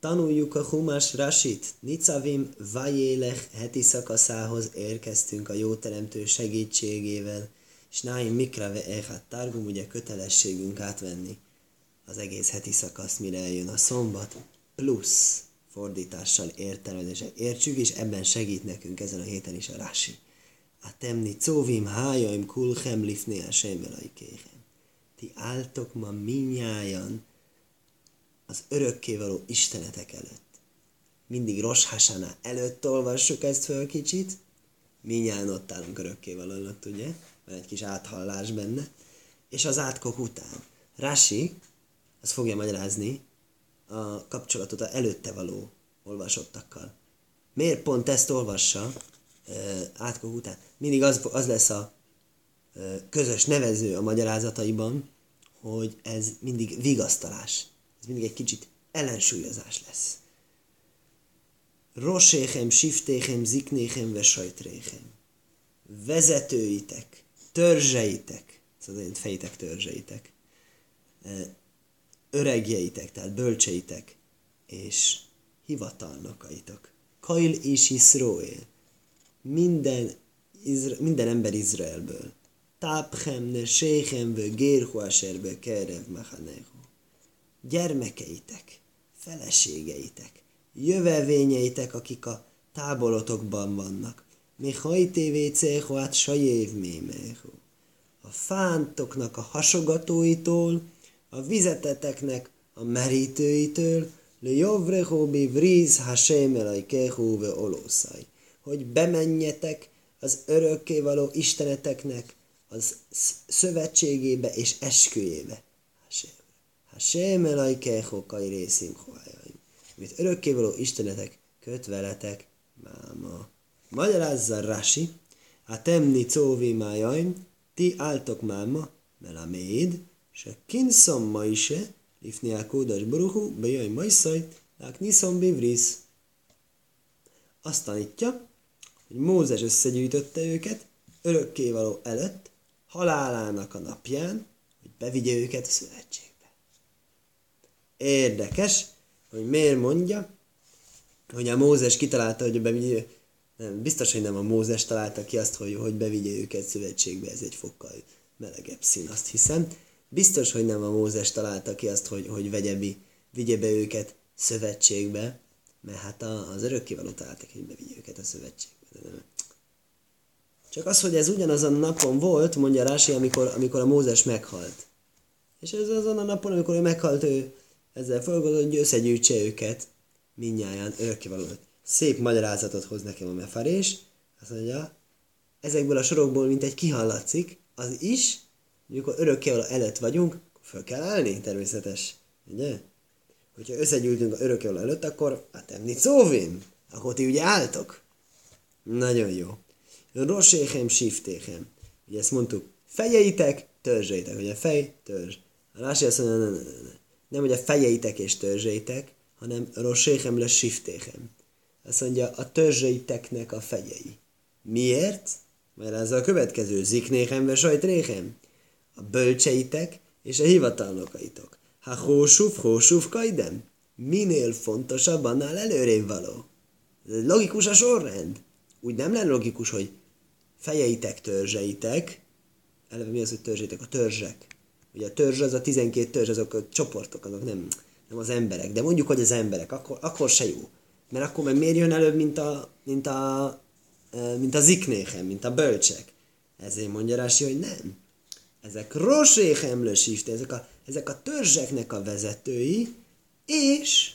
Tanuljuk a Humás Rasit. Nicavim Vajélech heti szakaszához érkeztünk a jó teremtő segítségével. És Náim Mikrave Echat Targum, ugye kötelességünk átvenni az egész heti szakasz, mire eljön a szombat, plusz fordítással értelmezéssel értsük, és ebben segít nekünk ezen a héten is a Rasi. A temni cóvim hájaim kulchem lifné a kéhem. Ti álltok ma minnyájan az örökkévaló Istenetek előtt. Mindig Rosh Hashanah előtt olvassuk ezt föl kicsit, minnyáján ott állunk örökkévaló előtt, ugye? Van egy kis áthallás benne. És az átkok után. Rashi, az fogja magyarázni a kapcsolatot a előtte való olvasottakkal. Miért pont ezt olvassa átkok után? Mindig az, az lesz a közös nevező a magyarázataiban, hogy ez mindig vigasztalás. Ez mindig egy kicsit ellensúlyozás lesz. Roséchem, siftéchem, ziknéchem, ve sajtréchem. Vezetőitek, törzseitek, szóval én fejtek törzseitek, öregjeitek, tehát bölcseitek, és hivatalnokaitok. Kail és Iszróél. Minden, Izra, minden ember Izraelből. Tápchem, ne séchem, vő gérhu aserbe kerev machanehu. Gyermekeitek, feleségeitek, jövevényeitek, akik a táborotokban vannak. Mi hajtévé céhoát sajév mémehu. A fántoknak a hasogatóitól, a vizeteteknek a merítőitől, le jovreho bi vriz hashem elajkehu ve olószaj. Hogy bemenjetek az örökkévaló isteneteknek az szövetségébe és esküjébe. A Hashem elajkecho kajré szimhoájaim. Amit örökkévaló istenetek köt veletek máma. Magyarázza Rasi, a temni cóvi májaim, ti álltok máma, melaméd, és a kinszom ma is, lifni a kódas boruhu, bejaj majszaj, lák niszom bivrisz. Azt tanítja, hogy Mózes összegyűjtötte őket örökkévaló előtt, halálának a napján, hogy bevigye őket a szövetség. Érdekes, hogy miért mondja, hogy a Mózes kitalálta, hogy bevigye, nem, biztos, hogy nem a Mózes találta ki azt, hogy, hogy bevigye őket szövetségbe, ez egy fokkal melegebb szín, azt hiszem. Biztos, hogy nem a Mózes találta ki azt, hogy, hogy vegye, vigye be őket szövetségbe, mert hát az örökkévaló találtak, hogy bevigye őket a szövetségbe. Csak az, hogy ez ugyanazon a napon volt, mondja Rási, amikor, amikor a Mózes meghalt. És ez azon a napon, amikor ő meghalt, ő ezzel fölgondolott, hogy összegyűjtse őket minnyáján örökkévaló. Szép magyarázatot hoz nekem a mefarés. Azt mondja, ezekből a sorokból, mint egy kihallatszik, az is, amikor örökkévaló előtt vagyunk, akkor föl kell állni, természetes. Ugye? Hogyha összegyűltünk a örökkévaló előtt, akkor hát emni szóvim, akkor ti ugye álltok. Nagyon jó. Roséchem, siftéchem. Ugye ezt mondtuk, fejeitek, törzseitek. Ugye fej, törzs. A Rási azt mondja, nem, nem, nem, nem, hogy a fejeitek és törzseitek, hanem roséchem le siftéchem. Azt mondja, a törzseiteknek a fejei. Miért? Mert ez a következő, ziknéchem ve sajtréchem a bölcseitek és a hivatalnokaitok. Ha hósuf, hósuf kajdem. Minél fontosabb, annál előrébb való. Logikus a sorrend. Úgy nem lenne logikus, hogy fejeitek, törzseitek, eleve mi az, hogy törzseitek? A törzsek. Ugye a törzs az a 12 törzs, azok a csoportok, azok nem, nem az emberek. De mondjuk, hogy az emberek, akkor, akkor se jó. Mert akkor meg miért jön előbb, mint a, mint a, mint a ziknéhem, mint a bölcsek. Ezért mondja Rási, hogy nem ezek roséhem lösifte, ezek a, ezek a törzseknek a vezetői, és,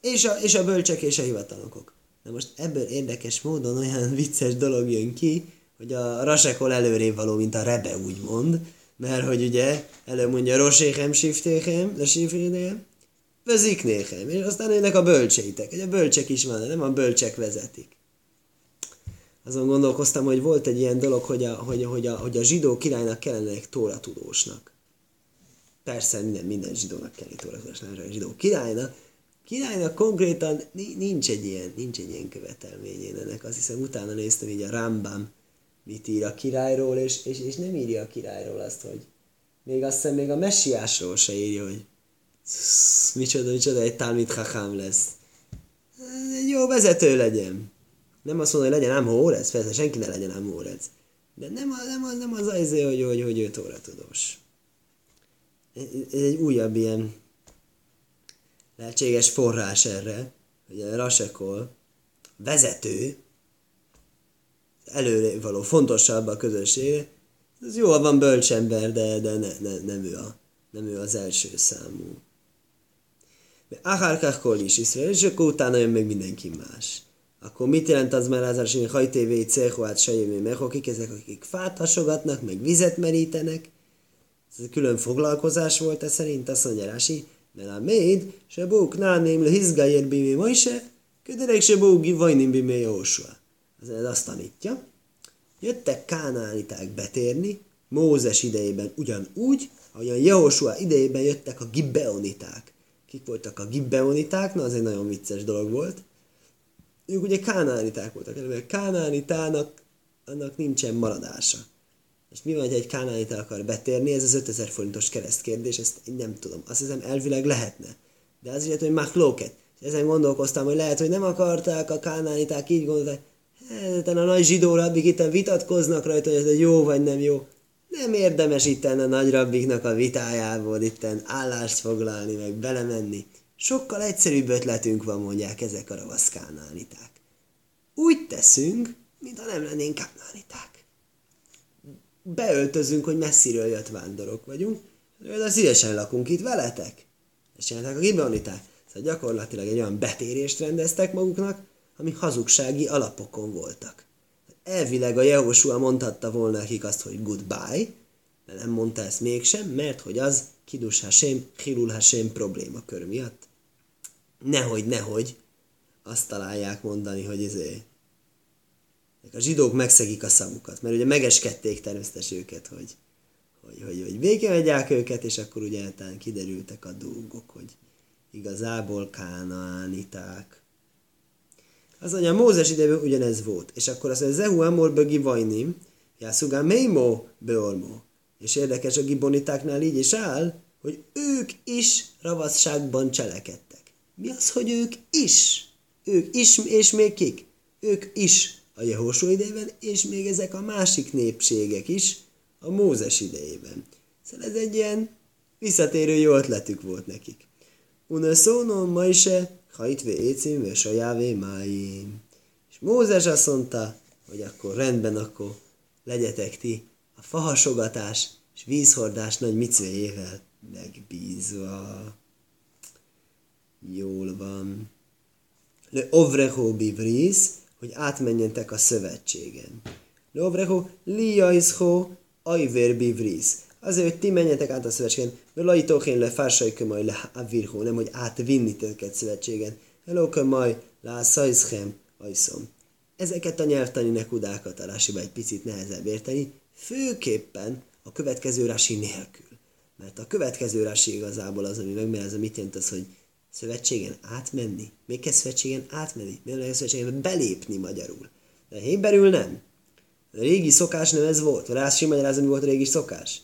és, a, és a bölcsek és a hivatalnokok. Na most ebből érdekes módon olyan vicces dolog jön ki, hogy a rasekol előrébb való, mint a rebe, úgymond, mert hogy ugye előmondja roséhem siftéhem, lesiftéhem, veziknéhem, és aztán ennek a bölcseitek, hogy a bölcsek is van, nem a bölcsek vezetik azon gondolkoztam, hogy volt egy ilyen dolog, hogy a, hogy, hogy a, hogy a zsidó királynak kellene egy tóratudósnak. Persze minden, minden zsidónak kell egy tóratudósnak, a zsidó királynak. Királynak konkrétan nincs egy ilyen, nincs egy ilyen követelmény ennek. Azt hiszem utána néztem így a Rambam mit ír a királyról, és, és, és nem írja a királyról azt, hogy még azt hiszem még a messiásról se írja, hogy Sz, micsoda, micsoda, egy Talmid Chacham lesz. Egy jó vezető legyen. Nem azt mondom, hogy legyen ám Hórez, persze senki ne legyen ám Hórez. De nem, a, nem, az, nem az az, hogy, hogy, hogy ő tóra tudós. Ez egy újabb ilyen lehetséges forrás erre, hogy a Rasekol vezető, előre való fontosabb a közösségre, ez jól van bölcsember, de, de ne, ne, nem, ő a, nem ő az első számú. De Ahárkák is Iszrael, és akkor utána jön még mindenki más. Akkor mit jelent az már az hogy hajtévé, cehuát, sajémé, mechokik, ezek akik fát hasogatnak, meg vizet merítenek. Ez egy külön foglalkozás volt ez szerint, azt mondja Rási, mert a méd, se bók náném le hizgájér bimé Mojse, köderek se bók vajnim bimé Jósua. Ez azt tanítja. Jöttek kánániták betérni, Mózes idejében ugyanúgy, ahogyan Jehosua idejében jöttek a gibbeoniták. Kik voltak a gibbeoniták? Na, az egy nagyon vicces dolog volt ők ugye kánániták voltak, mert kánánitának annak nincsen maradása. És mi van, hogy egy kánánita akar betérni, ez az 5000 forintos keresztkérdés, ezt én nem tudom. Azt hiszem elvileg lehetne. De az azért, hogy machlóket. És ezen gondolkoztam, hogy lehet, hogy nem akarták a kánániták, így gondolták, hát a nagy zsidó rabbik itt vitatkoznak rajta, hogy ez jó vagy nem jó. Nem érdemes itt a nagy rabbiknak a vitájából itt állást foglalni, meg belemenni. Sokkal egyszerűbb ötletünk van, mondják ezek a ravasz kánániták. Úgy teszünk, mintha nem lennénk kánániták. Beöltözünk, hogy messziről jött vándorok vagyunk, de szívesen lakunk itt veletek. Ezt csinálták a gibeoniták. Szóval gyakorlatilag egy olyan betérést rendeztek maguknak, ami hazugsági alapokon voltak. Elvileg a Jehoshua mondhatta volna nekik azt, hogy goodbye, de nem mondta ezt mégsem, mert hogy az Kidus Hashem, Hilul Hashem kör miatt. Nehogy, nehogy azt találják mondani, hogy izé, a zsidók megszegik a szavukat, mert ugye megeskedték természetesen őket, hogy, hogy, hogy, hogy végigmegyák őket, és akkor ugye kiderültek a dolgok, hogy igazából kánaániták. Az mondja, Mózes idejében ugyanez volt. És akkor azt mondja, Zehu Amor Bögi Vajnim, Jászugá Meimo Beormo. És érdekes, a gibonitáknál így is áll, hogy ők is ravasságban cselekedtek. Mi az, hogy ők is? Ők is, és még kik? Ők is a Jehósó idejében, és még ezek a másik népségek is a Mózes idejében. Szóval ez egy ilyen visszatérő jó ötletük volt nekik. Ma is hajtve écim, ve sajávé máim. És Mózes azt mondta, hogy akkor rendben, akkor legyetek ti a fahasogatás és vízhordás nagy micvéjével megbízva. Jól van. Le ovreho bivris, hogy átmenjetek a szövetségen. Le ovreho liaisho ajver bivris. Azért, ti menjetek át a szövetségen. Le laitókén le fársajkömaj le avirho, nem, hogy átvinni tőket szövetségen. Elókömaj le szajszchem ajszom. Ezeket a nyelvtani nekudákat a egy picit nehezebb érteni, főképpen a következő rási nélkül. Mert a következő rási igazából az, ami megmérezze, mit jelent az, hogy szövetségen átmenni. Még kell szövetségen átmenni. Még lehet szövetségen belépni magyarul. De héberül nem. A régi szokás nem ez volt. Rási magyarázat mi volt a régi szokás.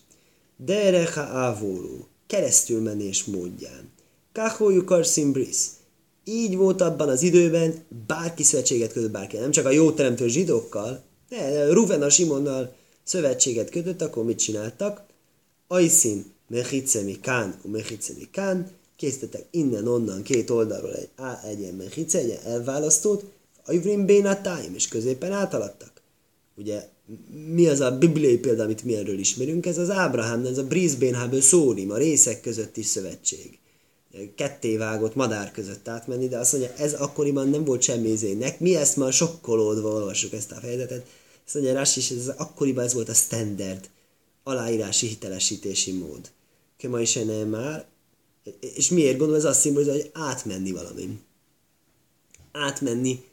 Derecha ávóró. Keresztül menés módján. Kahójuk arsimbris. Így volt abban az időben, bárki szövetséget kötött bárki. Nem csak a jó teremtő zsidókkal, de Ruven a Simonnal szövetséget kötött, akkor mit csináltak? Ajszin mechicemi kán, mechicemi kán, készítettek innen-onnan két oldalról egy, á, egy ilyen mechice, egy elválasztót, Ajvrim bénatáim, és középen átaladtak. Ugye, mi az a bibliai példa, amit mi erről ismerünk? Ez az Ábrahám, ez a Brisbane Szórim, a részek közötti szövetség. Ketté vágott madár között átmenni, de azt mondja, ez akkoriban nem volt semmi izének. Mi ezt már sokkolódva olvassuk ezt a fejezetet. Azt mondja, Rás is, ez akkoriban ez volt a standard aláírási hitelesítési mód. Kema is már, és miért gondolom, ez azt szimbolizálja, hogy átmenni valamin. Átmenni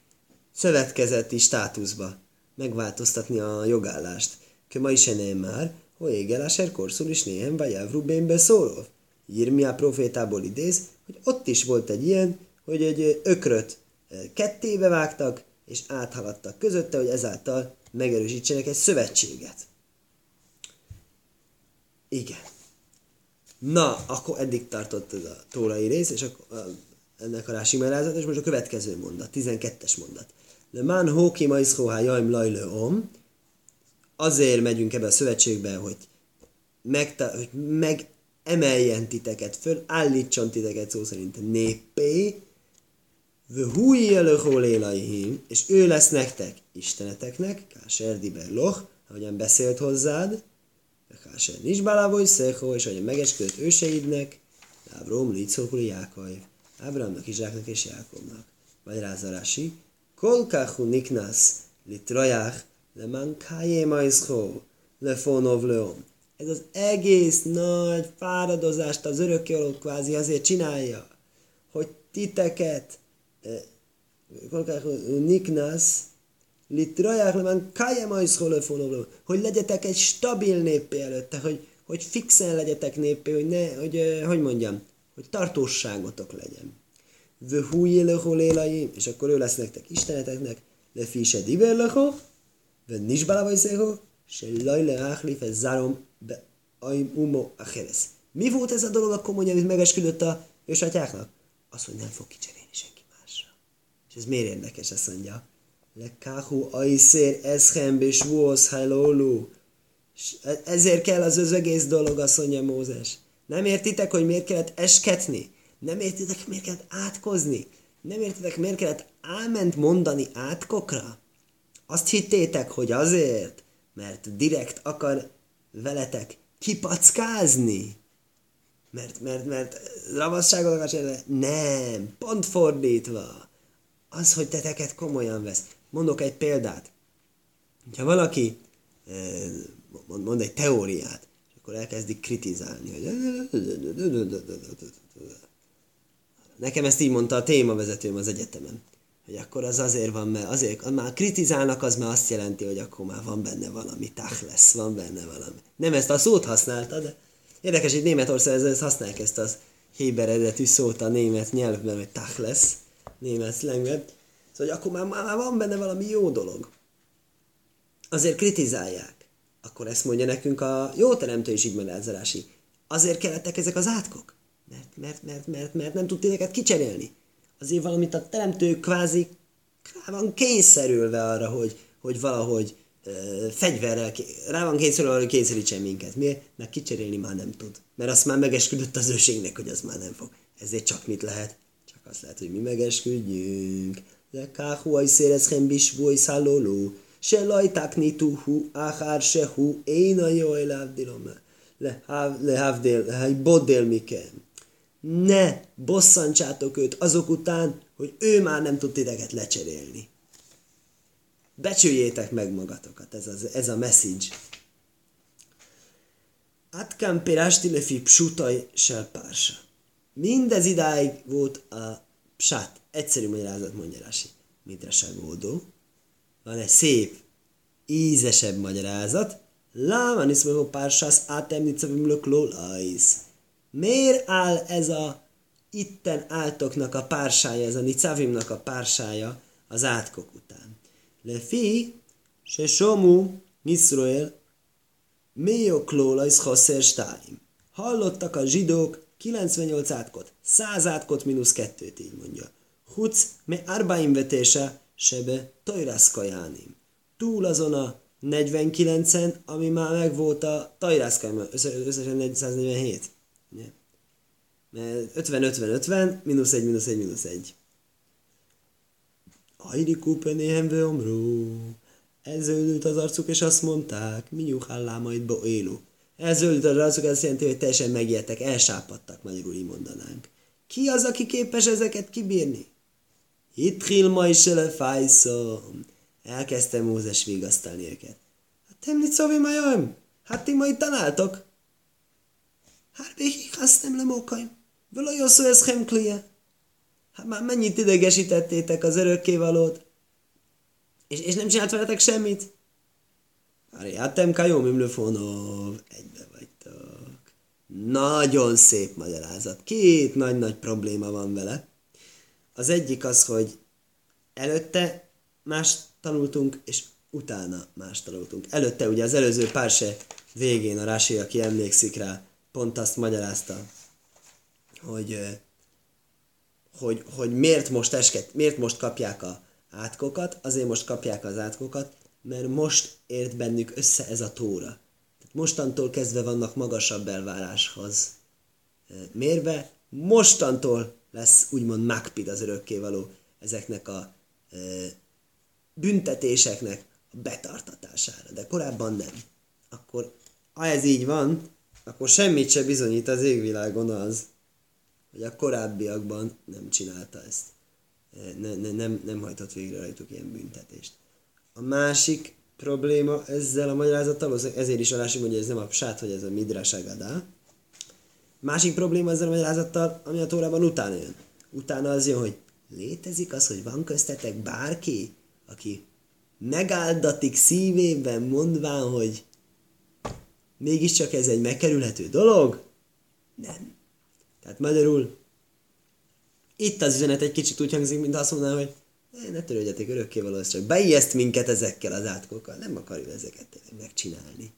szövetkezeti státuszba, megváltoztatni a jogállást. Kema is már, hogy égeláser korszul is néhem vagy Rubénbe szóló. Jirmia profétából idéz, hogy ott is volt egy ilyen, hogy egy ökröt kettébe vágtak, és áthaladtak közötte, hogy ezáltal megerősítsenek egy szövetséget. Igen. Na, akkor eddig tartott ez a tórai rész, és akkor ennek a rási és most a következő mondat, 12-es mondat. Le man hóki majszkóhá jaim lajlő om, azért megyünk ebbe a szövetségbe, hogy, megta- hogy megemeljen titeket föl, állítson titeket szó szerint néppé, és ő lesz nektek isteneteknek, Káser Diber Loch, ahogyan beszélt hozzád, Káser Nisbálávoj Szechó, és ahogyan megesküdött őseidnek, Ábrom, Licókuli Jákaj, Ábrámnak, Izsáknak és Jákobnak. Niknasz, Litrajach, Leman Kájé Majszkó, Lefonov Leom. Ez az egész nagy fáradozást az örökké kvázi azért csinálja, hogy titeket Niknasz, litraják lemen hogy legyetek egy stabil néppé előtte, hogy, hogy fixen legyetek néppé, hogy ne, hogy, hogy mondjam, hogy tartóságotok legyen. Vöhújélöholélai, és akkor ő lesz nektek isteneteknek, le fise diverleho, ve nisbalavajszého, se lajle áhlif, ez zárom be aim umo a Mi volt ez a dolog akkor mondja, amit megesküdött a ősatyáknak? Az, hogy nem fog kicserélni és ez miért érdekes, ezt mondja. Lekáhu aiszér eschem és vósz Ezért kell az az egész dolog, azt mondja Mózes. Nem értitek, hogy miért kellett esketni? Nem értitek, miért kellett átkozni? Nem értitek, miért kellett álment mondani átkokra? Azt hittétek, hogy azért, mert direkt akar veletek kipackázni? Mert, mert, mert ravasságot akar Nem, pont fordítva az, hogy teteket komolyan vesz. Mondok egy példát. Ha valaki mond egy teóriát, és akkor elkezdik kritizálni, hogy nekem ezt így mondta a témavezetőm az egyetemen, hogy akkor az azért van, mert azért, már kritizálnak, az már azt jelenti, hogy akkor már van benne valami, tach lesz, van benne valami. Nem ezt a szót használta, de érdekes, hogy Németországban ezt használják ezt az héber eredetű szót a német nyelvben, hogy tach lesz német szlengben. Szóval, hogy akkor már, már van benne valami jó dolog. Azért kritizálják. Akkor ezt mondja nekünk a jó teremtő is így. Azért kellettek ezek az átkok. Mert, mert, mert, mert, mert nem tud titeket kicserélni. Azért valamit a teremtő kvázi rá van kényszerülve arra, hogy, hogy valahogy ö, fegyverrel, rá van kényszerülve hogy kényszerítsen minket. Miért? Mert kicserélni már nem tud. Mert azt már megesküdött az őségnek, hogy az már nem fog. Ezért csak mit lehet? Csak azt lehet, hogy mi megesküdjünk. De káhuaj szérezhem bisvúj szállóló. Se lajták nituhu, áhár se hú, én a jó elávdilom le. Lehavdél, bodél mikem. Ne bosszantsátok őt azok után, hogy ő már nem tud titeket lecserélni. Becsüljétek meg magatokat, ez, az, ez a message. Atkám pirásti lefi psutaj sel pársa. Mindez idáig volt a psát, egyszerű magyarázat mondja Rasi. Midraságódó. Van egy szép, ízesebb magyarázat. Láman is mondom, pársász átemni cavimlök lólajsz. Miért áll ez a itten áltoknak a pársája, ez a nicavimnak a pársája az átkok után? Lefi, se somu, Niszroel, Méoklólajsz Hoszer Stálim. Hallottak a zsidók 98 átkot, 100 átkot mínusz 2-t, így mondja. Huc me arbaim vetése sebe tajrászkajánim. Túl azon a 49-en, ami már megvolt a tajrászkajánim, összesen 447. Ugye? Mert 50-50-50, mínusz 1, mínusz 1, mínusz 1. Ajdi kúpenéhem omrú. Elződült az arcuk, és azt mondták, mi bo élú. Elzöldült az arcuk, azt jelenti, hogy teljesen megijedtek, elsápadtak, magyarul így mondanánk. Ki az, aki képes ezeket kibírni? Hitril ma is fájszom. Elkezdte Mózes vigasztalni őket. Hát te mit szóvi majom? Hát ti majd tanáltok. Hát békik nem lemokaim. Völa jó szó ez hemklie. Hát már mennyit idegesítettétek az örökkévalót. És, és nem csinált veletek semmit? Ariátem kajóm imlőfonov. Egybe vagytok. Nagyon szép magyarázat. Két nagy-nagy probléma van vele. Az egyik az, hogy előtte más tanultunk, és utána más tanultunk. Előtte ugye az előző párse végén a Rási, aki emlékszik rá, pont azt magyarázta, hogy, hogy, hogy miért most esket, miért most kapják a átkokat, azért most kapják az átkokat, mert most ért bennük össze ez a tóra. Tehát mostantól kezdve vannak magasabb elváráshoz mérve, mostantól lesz úgymond magpid az örökkévaló ezeknek a e, büntetéseknek a betartatására, de korábban nem. Akkor, ha ez így van, akkor semmit se bizonyít az égvilágon az, hogy a korábbiakban nem csinálta ezt. Ne, ne, nem, nem hajtott végre rajtuk ilyen büntetést. A másik probléma ezzel a magyarázattal, ezért is mondja, hogy ez nem a psát, hogy ez a midrasagadá. Másik probléma ezzel a magyarázattal, ami a Tórában utána jön. Utána az jön, hogy létezik az, hogy van köztetek bárki, aki megáldatik szívében mondván, hogy mégiscsak ez egy megkerülhető dolog? Nem. Tehát magyarul itt az üzenet egy kicsit úgy hangzik, mint azt mondaná, hogy ne, törődjetek örökké valószínűleg, csak beijeszt minket ezekkel az átkokkal, nem akarjuk ezeket megcsinálni.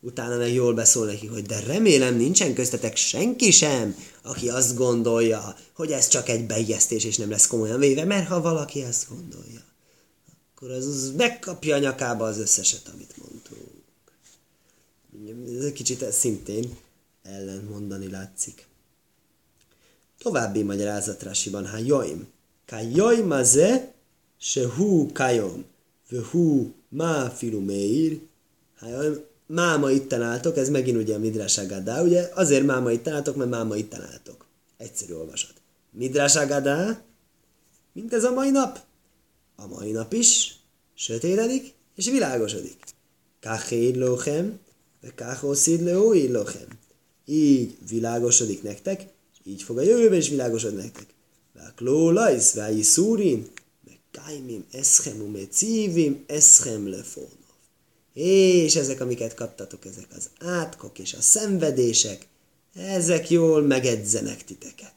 Utána meg jól beszól neki, hogy de remélem nincsen köztetek senki sem, aki azt gondolja, hogy ez csak egy beijesztés és nem lesz komolyan véve, mert ha valaki ezt gondolja, akkor az, az megkapja a nyakába az összeset, amit mondtunk. Ez egy kicsit ez szintén ellen mondani látszik. További magyarázat Rásiban, ha joim. Ka joim aze, se hu kajom, ve hu ma filu meir, ha joim, máma itt álltok, ez megint ugye a Midrás Agadá, ugye azért máma itt álltok, mert máma itt álltok. Egyszerű olvasat. Midrás Agadá, mint ez a mai nap. A mai nap is sötétedik és világosodik. Káhéd lochem, de káhoszid leóid lochem. Így világosodik nektek, így fog a jövőben is világosodni nektek. Váklólajsz, váji szúrin, meg kájmim eschem, cívim eschem lefon és ezek, amiket kaptatok, ezek az átkok és a szenvedések, ezek jól megedzenek titeket.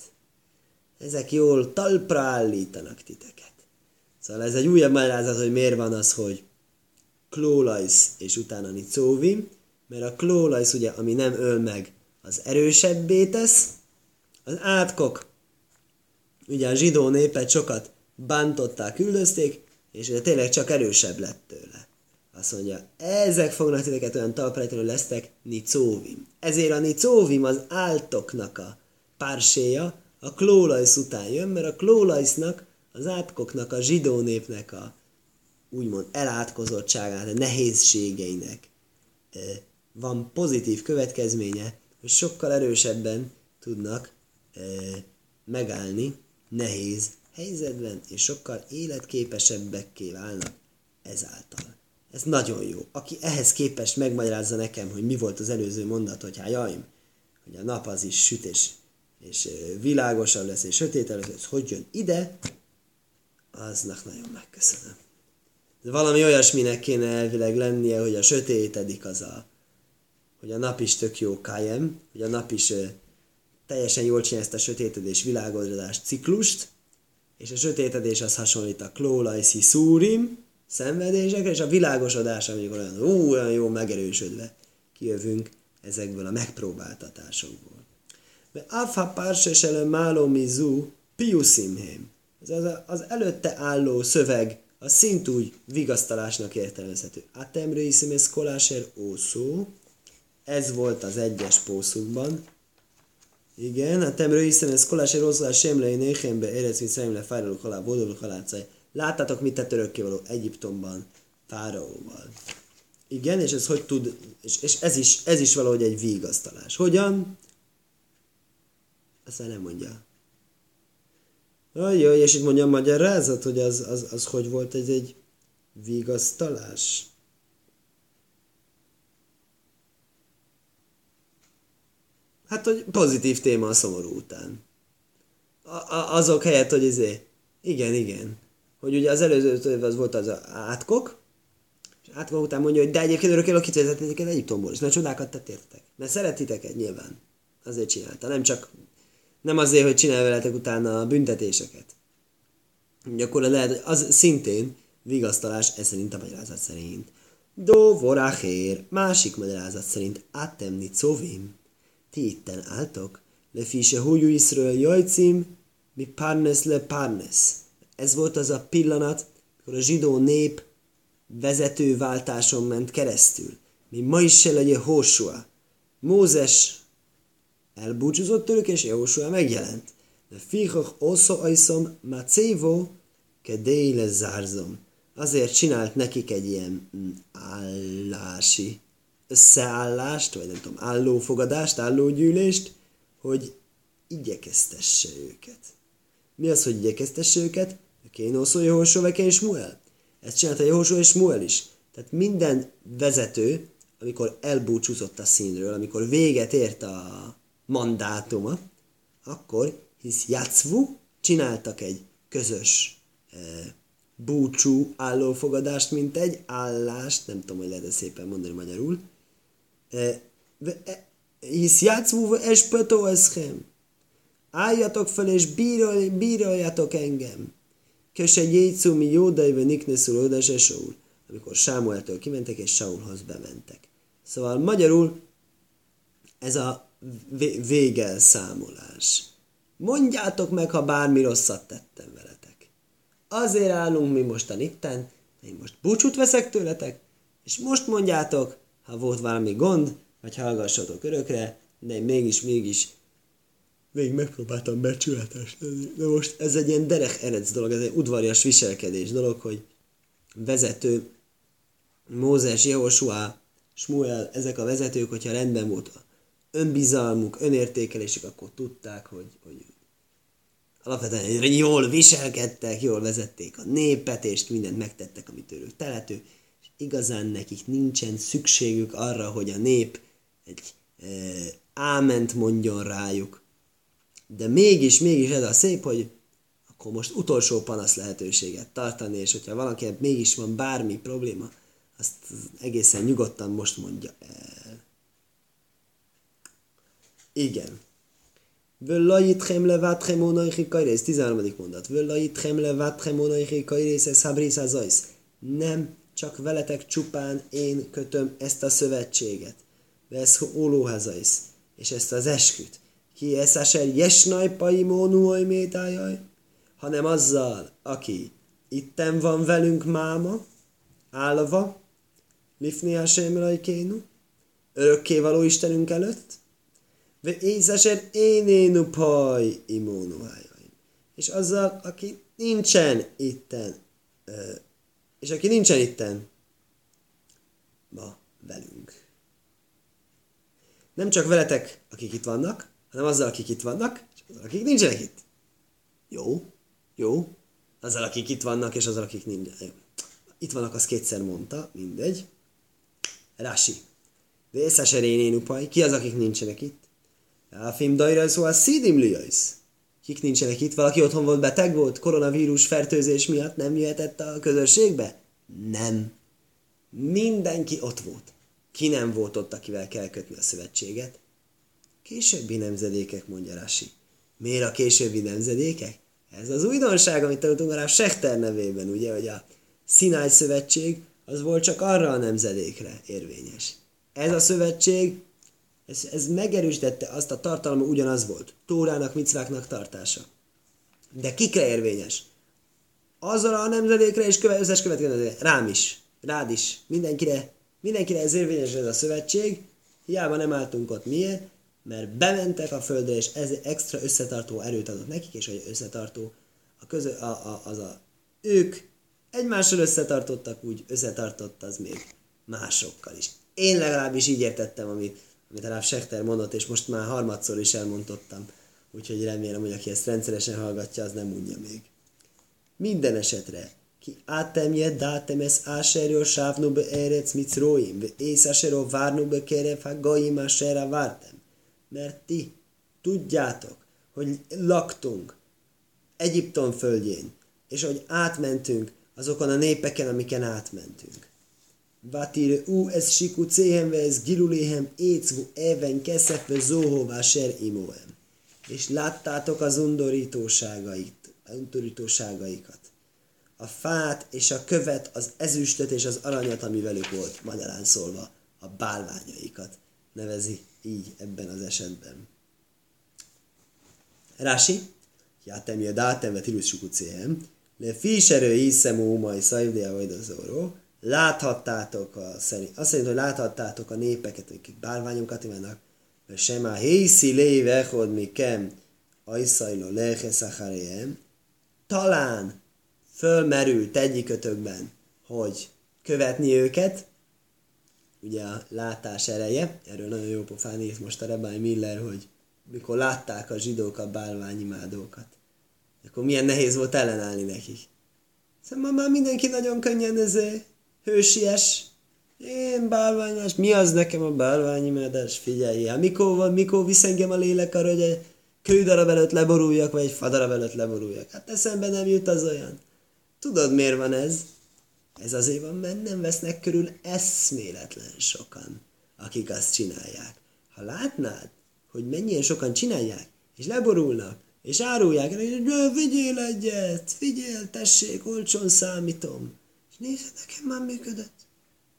Ezek jól talpra állítanak titeket. Szóval ez egy újabb magyarázat, hogy miért van az, hogy klólajsz és utána nicóvim, mert a klólajsz ugye, ami nem öl meg, az erősebbé tesz, az átkok, ugye a zsidó népet sokat bántották, üldözték, és ugye tényleg csak erősebb lett tőle. Azt mondja, ezek fognak titeket olyan talprejteni, lesztek nicóvim. Ezért a nicóvim az áltoknak a párséja, a klólajsz után jön, mert a klólajsznak, az átkoknak, a zsidó népnek a úgymond elátkozottságát, a nehézségeinek van pozitív következménye, hogy sokkal erősebben tudnak megállni nehéz helyzetben, és sokkal életképesebbekké válnak ezáltal. Ez nagyon jó. Aki ehhez képest megmagyarázza nekem, hogy mi volt az előző mondat, hogy hát jaim, hogy a nap az is süt és, és világosabb lesz és sötétebb lesz, hogy jön ide, aznak nagyon megköszönöm. De valami olyasminek kéne elvileg lennie, hogy a sötétedik az a, hogy a nap is tök jó kájem, hogy a nap is teljesen jól csinálja ezt a sötétedés világosodás ciklust, és a sötétedés az hasonlít a klólajszi szúrim, szenvedésekre, és a világosodás, amikor olyan, ú, olyan jó megerősödve kijövünk ezekből a megpróbáltatásokból. De Afa Pársesele Máló Mizu Piusimhém. Ez az, az előtte álló szöveg, a szintúgy vigasztalásnak értelmezhető. Atemre iszem ez koláser ószó. Ez volt az egyes pószukban. Igen, a temről hiszem, ez koláser ószó, a semlei néhembe érez, mint szemle fájraló halál, boldog halácaj. Láttátok, mit tett örökkévaló Egyiptomban, Fáraóval. Igen, és ez hogy tud, és, és ez, is, ez is valahogy egy vigasztalás. Hogyan? Aztán nem mondja. Ajaj, és itt mondja a magyarázat, hogy az, az, az hogy volt ez egy vigasztalás. Hát, hogy pozitív téma a szomorú után. A, a, azok helyett, hogy izé, igen, igen hogy ugye az előző az volt az átkok, és átkok után mondja, hogy de egyébként vezetnétek el Egyiptomból, és nagy csodákat tettétek. Mert szeretitek nyilván. Azért csinálta. Nem csak, nem azért, hogy csinálj veletek utána a büntetéseket. Akkor lehet, hogy az szintén vigasztalás, ez szerint a magyarázat szerint. Do vorachér, másik magyarázat szerint atemni covim. Ti itten álltok, le fise hújú Iszről jajcim, mi parnes le parnes. Ez volt az a pillanat, amikor a zsidó nép vezetőváltáson ment keresztül. Mi ma is se legyen Hósua. Mózes elbúcsúzott tőlük, és Jósua megjelent. De fichach oszó ajszom macévo kedéle zárzom. Azért csinált nekik egy ilyen mm, állási összeállást, vagy nem tudom, állófogadást, állógyűlést, hogy igyekeztesse őket. Mi az, hogy igyekeztesse őket? Kénoszó Jósó és Muel. Ezt csinálta Jósó és Muel is. Tehát minden vezető, amikor elbúcsúzott a színről, amikor véget ért a mandátuma, akkor hisz játszvú csináltak egy közös e, búcsú állófogadást, mint egy állást, nem tudom, hogy lehet szépen mondani magyarul, e, e, hisz játszvú espetó eschem. Álljatok fel és bírol, bíroljatok engem. Köse jéjcú mi jódaive nikneszul oda se Saul. Amikor Sámueltől kimentek és Saulhoz bementek. Szóval magyarul ez a végelszámolás. Mondjátok meg, ha bármi rosszat tettem veletek. Azért állunk mi mostan itten, én most búcsút veszek tőletek, és most mondjátok, ha volt valami gond, vagy hallgassatok örökre, de én mégis, mégis végig megpróbáltam becsületes lenni. De most ez egy ilyen derek erec dolog, ez egy udvarias viselkedés dolog, hogy vezető, Mózes, Jehoshua, Smuel, ezek a vezetők, hogyha rendben volt a önbizalmuk, önértékelésük, akkor tudták, hogy, hogy alapvetően jól viselkedtek, jól vezették a népet, és mindent megtettek, amit tőlük telető, és igazán nekik nincsen szükségük arra, hogy a nép egy e, áment mondjon rájuk. De mégis, mégis ez a szép, hogy akkor most utolsó panasz lehetőséget tartani, és hogyha valaki mégis van bármi probléma, azt egészen nyugodtan most mondja el. Igen. Völlajitchem levatchem onaichi kajrész, 13. mondat. Völlajitchem levatchem onaichi kajrész, ez habrész Nem csak veletek csupán én kötöm ezt a szövetséget. Vesz ólóhazajsz, és ezt az esküt. Ki eszeser jesnaj paimónuaj métájaj, hanem azzal, aki itten van velünk máma, állva, lifni kénu, örökkévaló Istenünk előtt, ve észesen énénu paj imónuhájaim. És azzal, aki nincsen itten, és aki nincsen itten, ma velünk. Nem csak veletek, akik itt vannak, hanem azzal, akik itt vannak, és azzal, akik nincsenek itt. Jó, jó. Azzal, akik itt vannak, és azzal, akik nincsenek. Itt vannak, az kétszer mondta, mindegy. Rási. Vészeserénén upaj. Ki az, akik nincsenek itt? Film dajra szó a szídim liajsz. Kik nincsenek itt? Valaki otthon volt, beteg volt? Koronavírus fertőzés miatt nem jöhetett a közösségbe? Nem. Mindenki ott volt. Ki nem volt ott, akivel kell kötni a szövetséget? Későbbi nemzedékek, mondja Rasi. Miért a későbbi nemzedékek? Ez az újdonság, amit tanultunk a Sechter nevében, ugye, hogy a Szinály szövetség az volt csak arra a nemzedékre érvényes. Ez a szövetség ez, ez megerősítette azt a tartalma ugyanaz volt. Tórának, micváknak tartása. De kikre érvényes? Azzal a nemzedékre és köve, összes következő rám is, rád is, mindenkire, mindenkire ez érvényes ez a szövetség, hiába nem álltunk ott. Miért? Mert bementek a földre, és ez extra összetartó erőt adott nekik, és hogy összetartó a közö, a, a, az a, ők egymással összetartottak, úgy összetartott az még másokkal is. Én legalábbis így értettem, amit amit a Sechter mondott, és most már harmadszor is elmondottam. Úgyhogy remélem, hogy aki ezt rendszeresen hallgatja, az nem unja még. Minden esetre, ki átemje dátem ez áserő sávnu be erec micróim, ész áserő várnu be kerev ha gaim áserá vártem. Mert ti tudjátok, hogy laktunk Egyiptom földjén, és hogy átmentünk azokon a népeken, amiken átmentünk. Vatire u ez siku céhem ez giluléhem écvu even keszef ve zóhová ser imóem. És láttátok az undorítóságait, undorítóságaikat. A fát és a követ, az ezüstöt és az aranyat, ami velük volt, magyarán szólva, a bálványaikat nevezi így ebben az esetben. Rási, játem a dátem, vet ilus sukucéhem, le fiserő hiszem ómai szajvdia vagy láthattátok a szerint, azt szerint, hogy láthattátok a népeket, akik bálványokat imádnak, mert sem a hészi lévechod mi kem ajszajló leheszacharéhem, talán fölmerült egyikötökben, hogy követni őket, ugye a látás ereje, erről nagyon jó pofán írt most a Rebály Miller, hogy mikor látták a zsidók a bálványimádókat, akkor milyen nehéz volt ellenállni nekik. Szóval már mindenki nagyon könnyen ezért hősies, én bálványos, mi az nekem a bálványimádás? Figyelj, hát mikor, van, mikor visz engem a lélek arra, hogy egy kődarab előtt leboruljak, vagy egy fadarab előtt leboruljak? Hát eszembe nem jut az olyan. Tudod, miért van ez? Ez azért van, mert nem vesznek körül eszméletlen sokan, akik azt csinálják. Ha látnád, hogy mennyien sokan csinálják, és leborulnak, és árulják, hogy vigyél egyet, vigyél, tessék, olcsón számítom. Nézd, nekem már működött.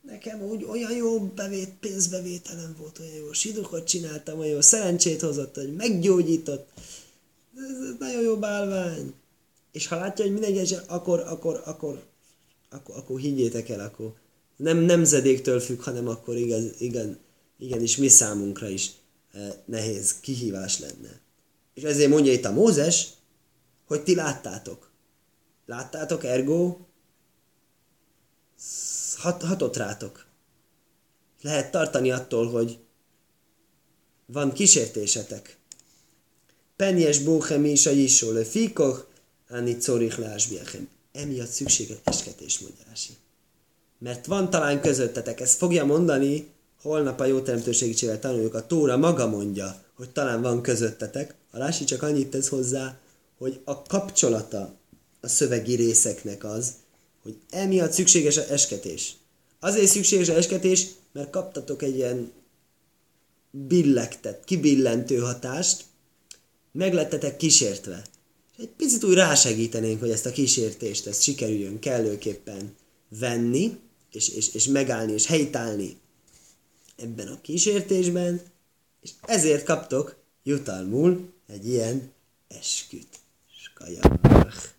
Nekem úgy olyan jó bevét, pénzbevételem volt, olyan jó sidukot csináltam, olyan jó szerencsét hozott, hogy meggyógyított. Ez nagyon jó bálvány. És ha látja, hogy mindenki, akkor, akkor, akkor, akkor, akkor higgyétek el, akkor nem nemzedéktől függ, hanem akkor igaz, igen, igenis mi számunkra is eh, nehéz kihívás lenne. És ezért mondja itt a Mózes, hogy ti láttátok. Láttátok, ergo hat, hatott rátok. Lehet tartani attól, hogy van kísértésetek. Penjes bóhem is a jisó le fikoch, áni corich lásbiachem. Emiatt szükséges esketés, mondja Rási. Mert van talán közöttetek, ezt fogja mondani, holnap a jóteremtő segítségével tanuljuk, a Tóra maga mondja, hogy talán van közöttetek. A Rási csak annyit tesz hozzá, hogy a kapcsolata a szövegi részeknek az, hogy emiatt szükséges a esketés. Azért szükséges a esketés, mert kaptatok egy ilyen billektet, kibillentő hatást, meglettetek kísértve. És egy picit úgy rásegítenénk, hogy ezt a kísértést, ezt sikerüljön kellőképpen venni, és, és, és megállni, és helytállni ebben a kísértésben, és ezért kaptok jutalmul egy ilyen esküt. Skajach.